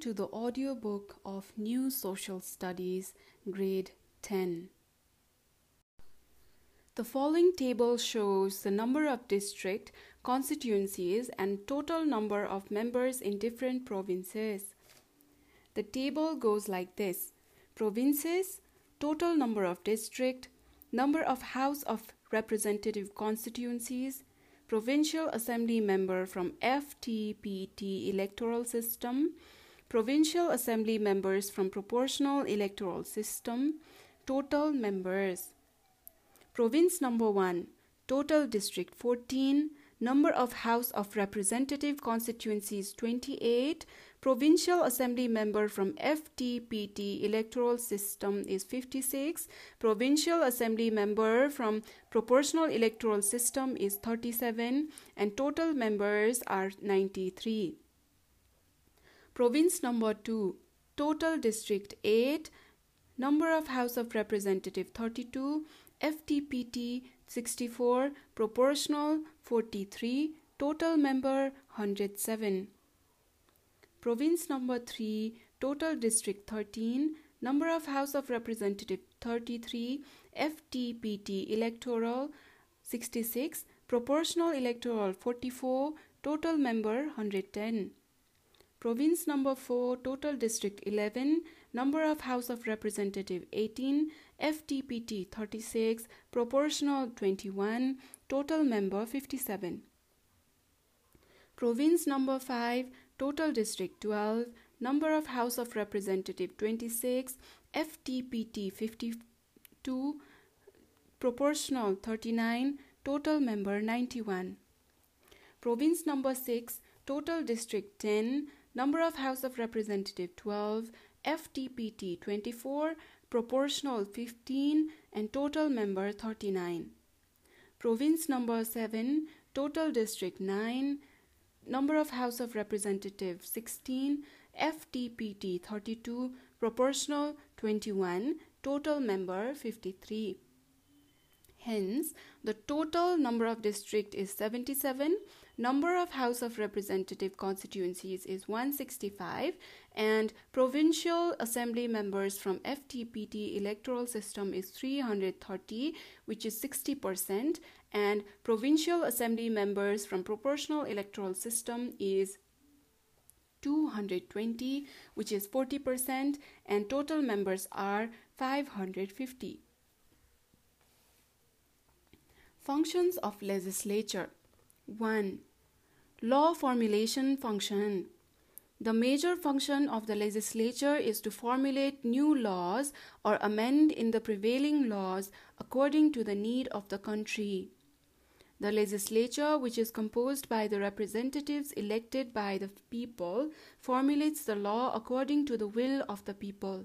to the audiobook of New Social Studies, Grade 10. The following table shows the number of district, constituencies, and total number of members in different provinces. The table goes like this Provinces, total number of district, number of House of Representative constituencies, provincial assembly member from FTPT electoral system, provincial assembly members from proportional electoral system, total members. Province number 1, total district 14, number of House of Representative constituencies 28, Provincial Assembly member from FTPT electoral system is 56. Provincial Assembly member from proportional electoral system is 37 and total members are 93. Province number 2 total district 8 number of House of Representative 32 FTPT 64 proportional 43 total member 107 province number 3 total district 13 number of house of representative 33 ftpt electoral 66 proportional electoral 44 total member 110 province number 4 total district 11 number of house of representative 18 ftpt 36 proportional 21 total member 57 province number 5 total district 12, number of House of Representative 26, FTPT 52, proportional 39, total member 91. Province number 6, total district 10, number of House of Representative 12, FTPT 24, proportional 15, and total member 39. Province number 7, total district 9, number of House of Representatives 16, FTPT 32, proportional 21, total member 53. Hence, the total number of district is 77, number of House of Representative constituencies is 165, and provincial assembly members from FTPT electoral system is 330, which is 60%, and provincial assembly members from proportional electoral system is 220 which is 40% and total members are 550 functions of legislature. 1 law formulation function the major function of the legislature is to formulate new laws or amend in the prevailing laws according to the need of the country the legislature, which is composed by the representatives elected by the people, formulates the law according to the will of the people.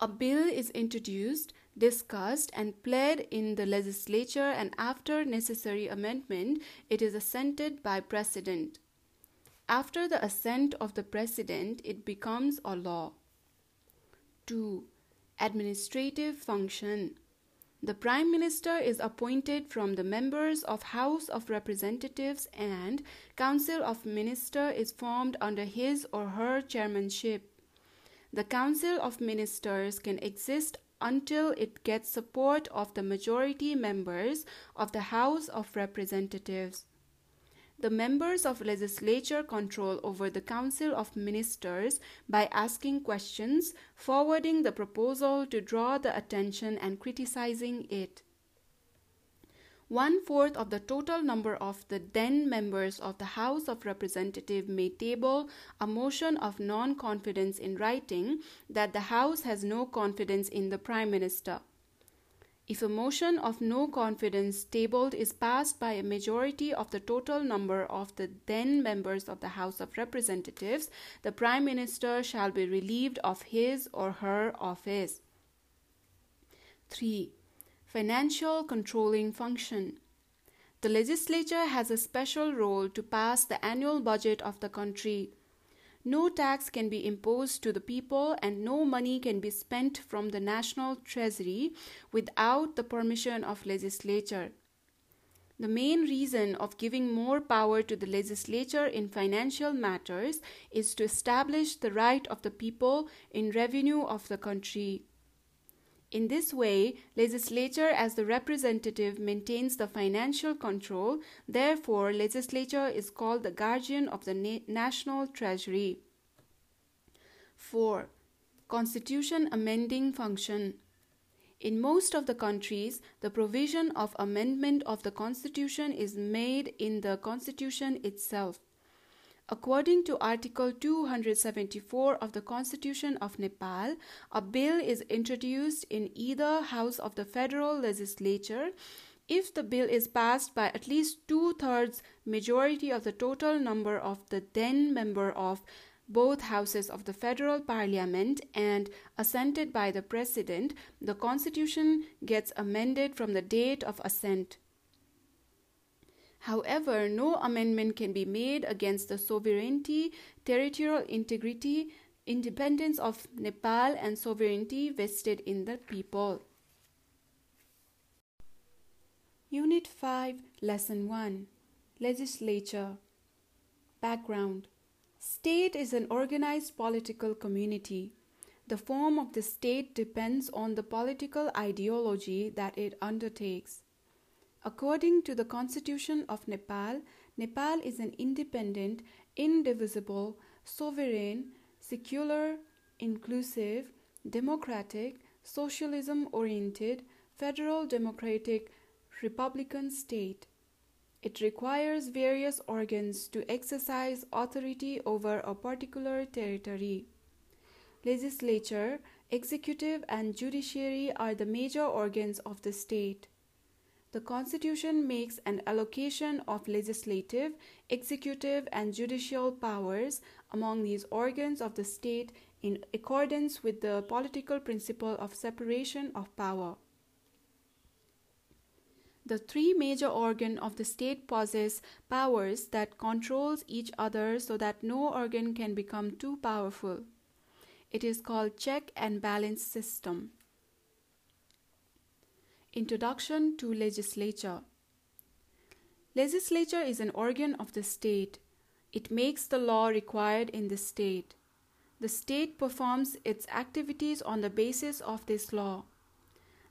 A bill is introduced, discussed, and pled in the legislature, and after necessary amendment, it is assented by President. After the assent of the President, it becomes a law. 2. Administrative function. The Prime Minister is appointed from the members of House of Representatives and Council of Minister is formed under his or her chairmanship. The Council of Ministers can exist until it gets support of the majority members of the House of Representatives. The members of legislature control over the Council of Ministers by asking questions, forwarding the proposal to draw the attention and criticizing it. One fourth of the total number of the then members of the House of Representatives may table a motion of non confidence in writing that the House has no confidence in the Prime Minister. If a motion of no confidence tabled is passed by a majority of the total number of the then members of the House of Representatives, the Prime Minister shall be relieved of his or her office. 3. Financial controlling function. The legislature has a special role to pass the annual budget of the country. No tax can be imposed to the people and no money can be spent from the national treasury without the permission of legislature. The main reason of giving more power to the legislature in financial matters is to establish the right of the people in revenue of the country. In this way, legislature as the representative maintains the financial control. Therefore, legislature is called the guardian of the na- national treasury. 4. Constitution amending function. In most of the countries, the provision of amendment of the constitution is made in the constitution itself. According to Article 274 of the Constitution of Nepal, a bill is introduced in either house of the federal legislature if the bill is passed by at least two thirds majority of the total number of the then member of both houses of the federal parliament and assented by the president, the constitution gets amended from the date of assent. However, no amendment can be made against the sovereignty, territorial integrity, independence of Nepal, and sovereignty vested in the people. Unit 5, Lesson 1 Legislature Background State is an organized political community. The form of the state depends on the political ideology that it undertakes. According to the Constitution of Nepal, Nepal is an independent, indivisible, sovereign, secular, inclusive, democratic, socialism oriented, federal democratic, republican state. It requires various organs to exercise authority over a particular territory. Legislature, executive, and judiciary are the major organs of the state. The Constitution makes an allocation of legislative, executive, and judicial powers among these organs of the state in accordance with the political principle of separation of power. The three major organs of the state possess powers that controls each other so that no organ can become too powerful. It is called check and balance system. Introduction to Legislature Legislature is an organ of the state. It makes the law required in the state. The state performs its activities on the basis of this law.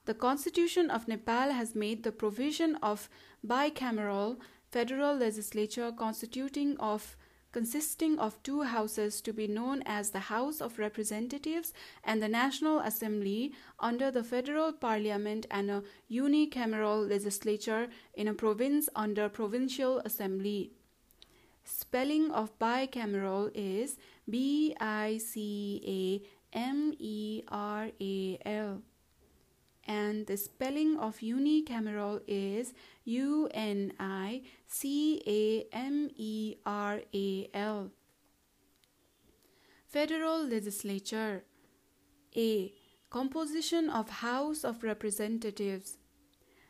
The Constitution of Nepal has made the provision of bicameral federal legislature constituting of consisting of two houses to be known as the House of Representatives and the National Assembly under the federal parliament and a unicameral legislature in a province under provincial assembly. Spelling of bicameral is B I C A M E R A L and the spelling of unicameral is U N I C A M E R A L. Federal Legislature A. Composition of House of Representatives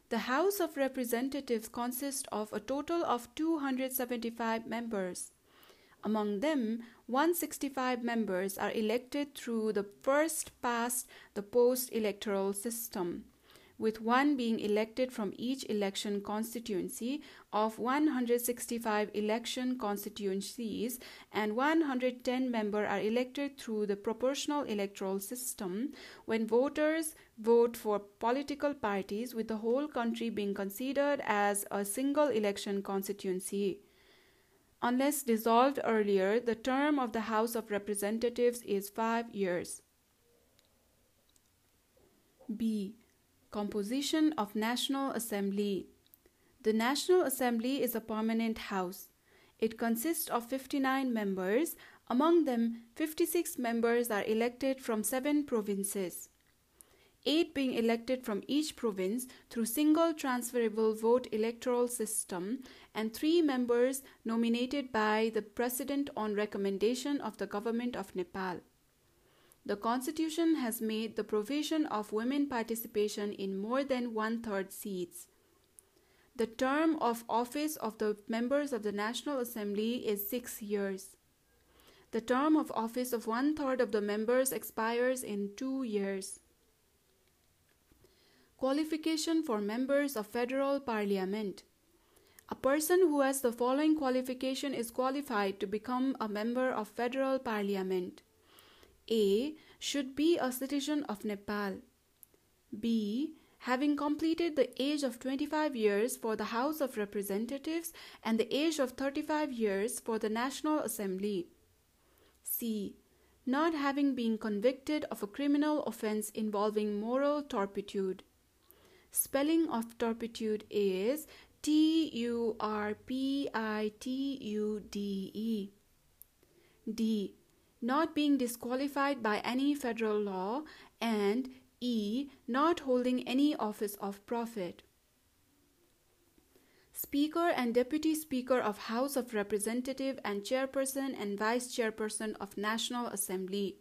The House of Representatives consists of a total of 275 members. Among them, 165 members are elected through the first past the post electoral system, with one being elected from each election constituency of 165 election constituencies, and 110 members are elected through the proportional electoral system when voters vote for political parties, with the whole country being considered as a single election constituency. Unless dissolved earlier, the term of the House of Representatives is five years. B. Composition of National Assembly. The National Assembly is a permanent house. It consists of 59 members. Among them, 56 members are elected from seven provinces eight being elected from each province through single transferable vote electoral system and three members nominated by the president on recommendation of the government of Nepal. The constitution has made the provision of women participation in more than one third seats. The term of office of the members of the National Assembly is six years. The term of office of one third of the members expires in two years. Qualification for members of Federal Parliament A person who has the following qualification is qualified to become a member of federal parliament. A. Should be a citizen of Nepal. B. Having completed the age of 25 years for the House of Representatives and the age of 35 years for the National Assembly. C. Not having been convicted of a criminal offense involving moral turpitude. Spelling of turpitude is T U R P I T U D E. D. Not being disqualified by any federal law, and E. Not holding any office of profit. Speaker and Deputy Speaker of House of Representative and Chairperson and Vice Chairperson of National Assembly.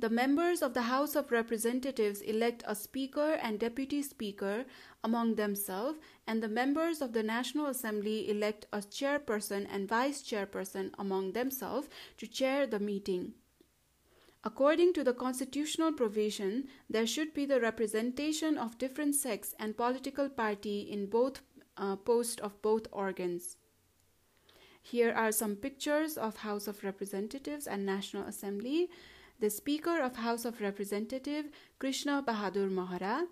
The members of the House of Representatives elect a Speaker and Deputy Speaker among themselves, and the members of the National Assembly elect a Chairperson and Vice Chairperson among themselves to chair the meeting. According to the constitutional provision, there should be the representation of different sex and political party in both uh, posts of both organs. Here are some pictures of House of Representatives and National Assembly. The Speaker of House of Representative Krishna Bahadur Mahara,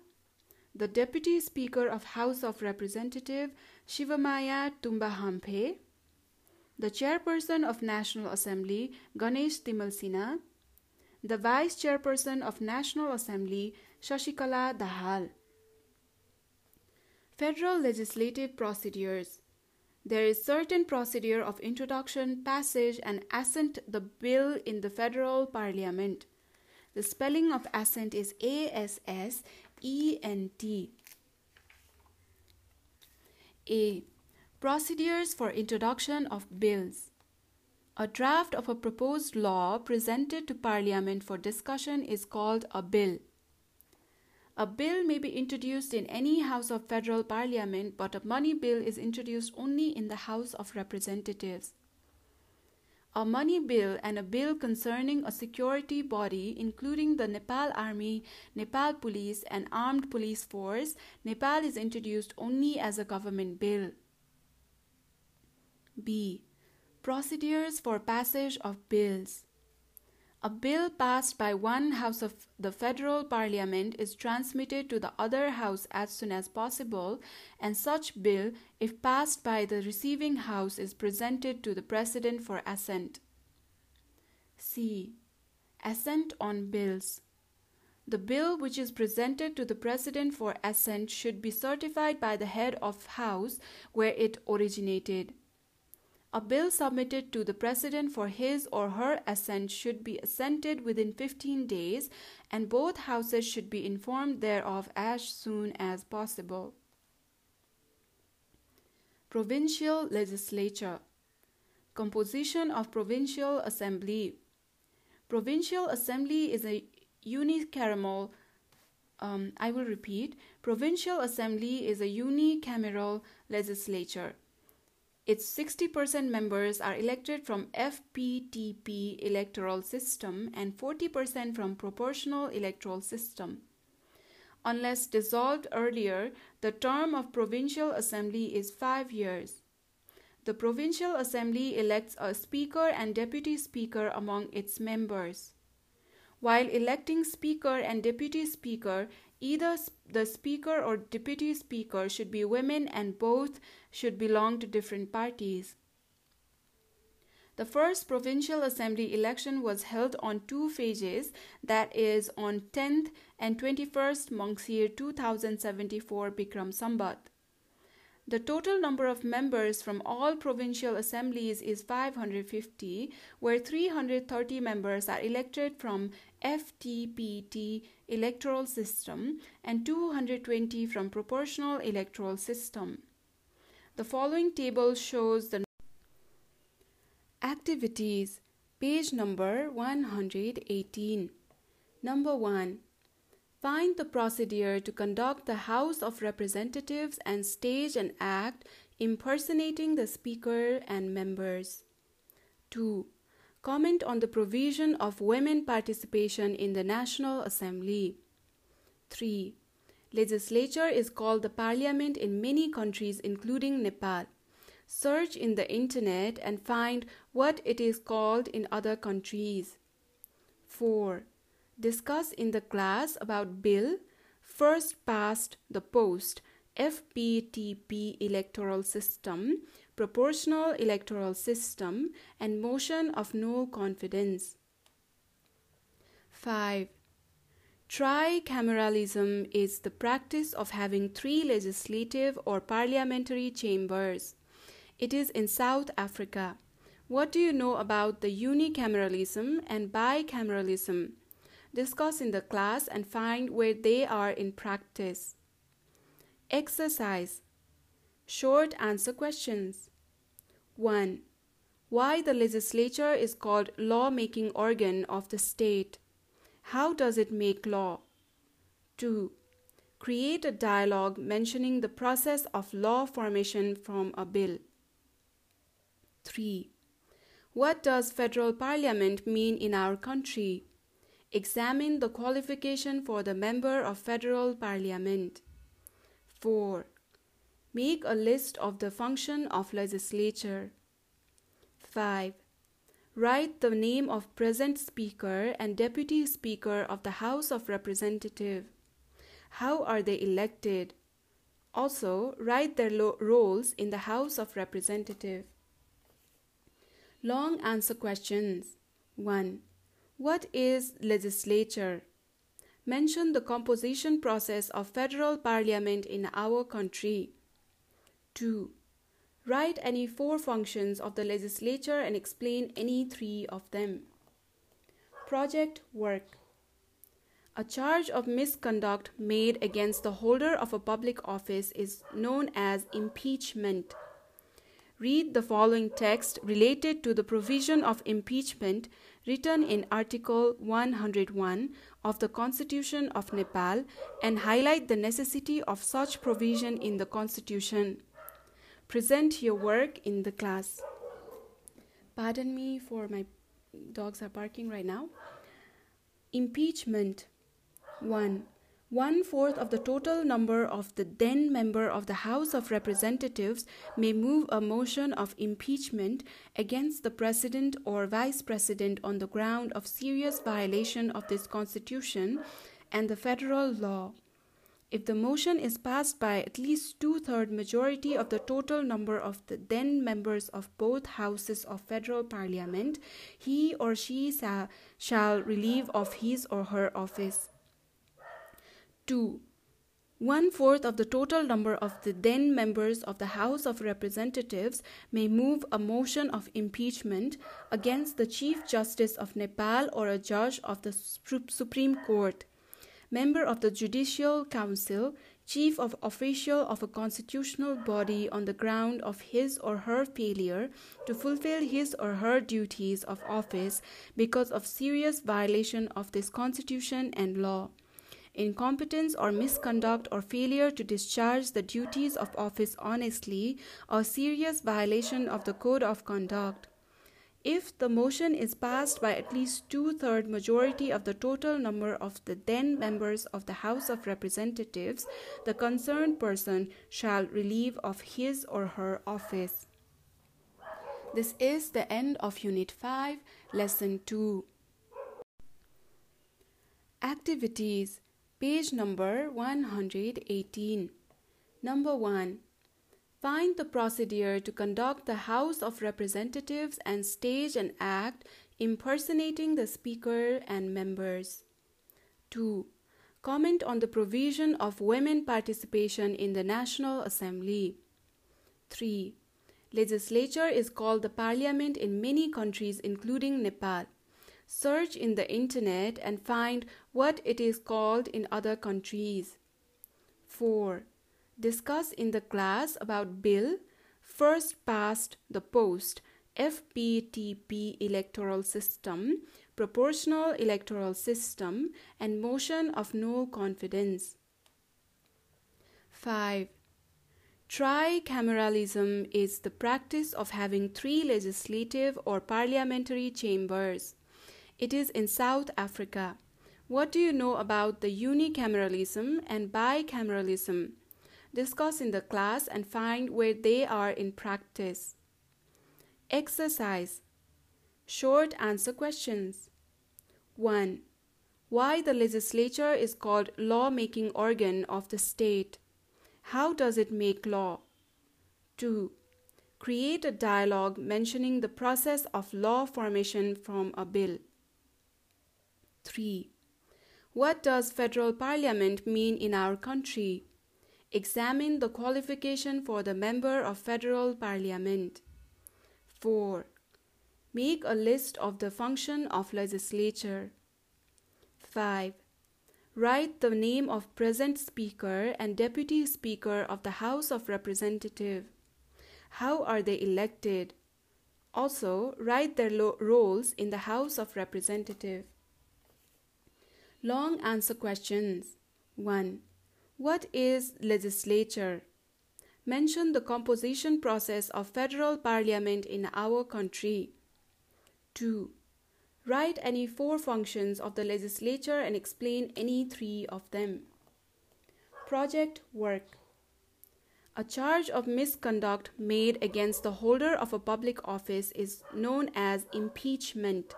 the Deputy Speaker of House of Representative Shivamaya Tumbahamphe, the Chairperson of National Assembly Ganesh Timilsina, the Vice Chairperson of National Assembly, Shashikala Dahal. Federal legislative procedures. There is certain procedure of introduction, passage, and assent the bill in the federal parliament. The spelling of assent is A S S E N T. A. Procedures for introduction of bills. A draft of a proposed law presented to Parliament for discussion is called a bill. A bill may be introduced in any House of Federal Parliament, but a money bill is introduced only in the House of Representatives. A money bill and a bill concerning a security body, including the Nepal Army, Nepal Police, and Armed Police Force, Nepal is introduced only as a government bill. B. Procedures for passage of bills. A bill passed by one house of the federal parliament is transmitted to the other house as soon as possible, and such bill, if passed by the receiving house, is presented to the president for assent. C. Assent on bills. The bill which is presented to the president for assent should be certified by the head of house where it originated. A bill submitted to the President for his or her assent should be assented within 15 days, and both houses should be informed thereof as soon as possible. Provincial Legislature Composition of Provincial Assembly Provincial Assembly is a unicameral um, I will repeat. Provincial Assembly is a unicameral legislature. Its 60% members are elected from FPTP electoral system and 40% from proportional electoral system. Unless dissolved earlier, the term of provincial assembly is 5 years. The provincial assembly elects a speaker and deputy speaker among its members. While electing speaker and deputy speaker, Either the speaker or deputy speaker should be women and both should belong to different parties. The first provincial assembly election was held on two phases, that is, on 10th and 21st Mangsir year 2074 Bikram Sambat. The total number of members from all provincial assemblies is 550, where 330 members are elected from FTPT electoral system and 220 from proportional electoral system. The following table shows the activities page number 118 number 1 Find the procedure to conduct the House of Representatives and stage an act impersonating the Speaker and members. 2. Comment on the provision of women participation in the National Assembly. 3. Legislature is called the parliament in many countries, including Nepal. Search in the internet and find what it is called in other countries. 4. Discuss in the class about bill first past the post FPTP electoral system, proportional electoral system, and motion of no confidence. 5. Tricameralism is the practice of having three legislative or parliamentary chambers. It is in South Africa. What do you know about the unicameralism and bicameralism? Discuss in the class and find where they are in practice. Exercise Short answer questions 1. Why the legislature is called law-making organ of the state? How does it make law? 2. Create a dialogue mentioning the process of law formation from a bill. 3. What does federal parliament mean in our country? Examine the qualification for the member of federal parliament. 4. Make a list of the function of legislature. 5. Write the name of present speaker and deputy speaker of the House of Representatives. How are they elected? Also, write their roles in the House of Representatives. Long answer questions. 1. What is legislature? Mention the composition process of federal parliament in our country. 2. Write any four functions of the legislature and explain any three of them. Project work. A charge of misconduct made against the holder of a public office is known as impeachment. Read the following text related to the provision of impeachment written in Article 101 of the Constitution of Nepal and highlight the necessity of such provision in the Constitution. Present your work in the class. Pardon me for my dogs are barking right now. Impeachment 1 one fourth of the total number of the then member of the House of Representatives may move a motion of impeachment against the President or Vice President on the ground of serious violation of this Constitution and the federal law. If the motion is passed by at least two third majority of the total number of the then members of both houses of federal parliament, he or she shall relieve of his or her office. 2. One fourth of the total number of the then members of the House of Representatives may move a motion of impeachment against the Chief Justice of Nepal or a judge of the Supreme Court, member of the Judicial Council, chief of official of a constitutional body on the ground of his or her failure to fulfill his or her duties of office because of serious violation of this constitution and law incompetence or misconduct or failure to discharge the duties of office honestly, or serious violation of the code of conduct. If the motion is passed by at least two third majority of the total number of the then members of the House of Representatives, the concerned person shall relieve of his or her office. This is the end of Unit 5, Lesson 2. Activities Page number 118. Number 1. Find the procedure to conduct the House of Representatives and stage an act impersonating the Speaker and members. 2. Comment on the provision of women participation in the National Assembly. 3. Legislature is called the parliament in many countries, including Nepal. Search in the internet and find what it is called in other countries. 4. Discuss in the class about Bill First Past the Post FPTP electoral system, proportional electoral system, and motion of no confidence. 5. Tricameralism is the practice of having three legislative or parliamentary chambers. It is in South Africa. What do you know about the unicameralism and bicameralism? Discuss in the class and find where they are in practice. Exercise Short answer questions 1. Why the legislature is called law-making organ of the state? How does it make law? 2. Create a dialogue mentioning the process of law formation from a bill. 3. What does federal parliament mean in our country? Examine the qualification for the member of federal parliament. 4. Make a list of the function of legislature. 5. Write the name of present speaker and deputy speaker of the House of Representative. How are they elected? Also, write their roles in the House of Representative. Long answer questions. 1. What is legislature? Mention the composition process of federal parliament in our country. 2. Write any four functions of the legislature and explain any three of them. Project work. A charge of misconduct made against the holder of a public office is known as impeachment.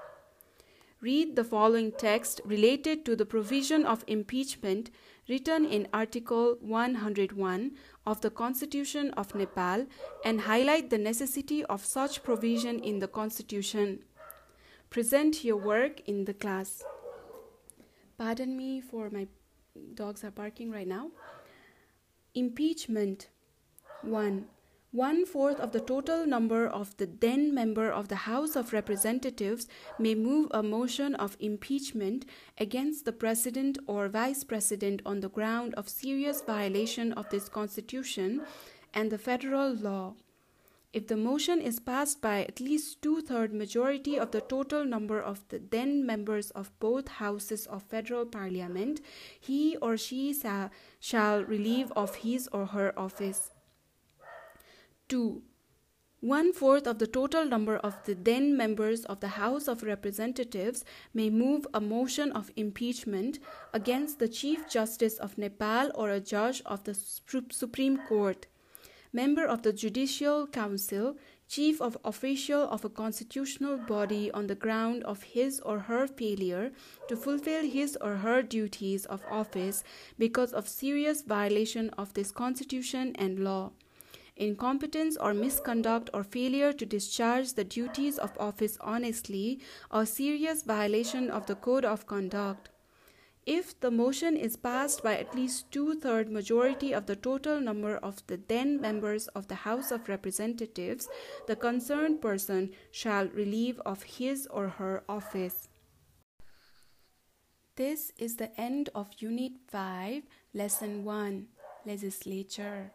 Read the following text related to the provision of impeachment written in Article 101 of the Constitution of Nepal and highlight the necessity of such provision in the Constitution. Present your work in the class. Pardon me for my dogs are barking right now. Impeachment 1. One fourth of the total number of the then member of the House of Representatives may move a motion of impeachment against the President or Vice President on the ground of serious violation of this Constitution and the federal law. If the motion is passed by at least two third majority of the total number of the then members of both houses of federal parliament, he or she shall relieve of his or her office. 2. One fourth of the total number of the then members of the House of Representatives may move a motion of impeachment against the Chief Justice of Nepal or a judge of the Supreme Court member of the Judicial Council, chief of official of a constitutional body on the ground of his or her failure to fulfill his or her duties of office because of serious violation of this constitution and law incompetence or misconduct or failure to discharge the duties of office honestly or serious violation of the code of conduct if the motion is passed by at least two-third majority of the total number of the then members of the House of Representatives, the concerned person shall relieve of his or her office. This is the end of Unit 5, Lesson 1, Legislature.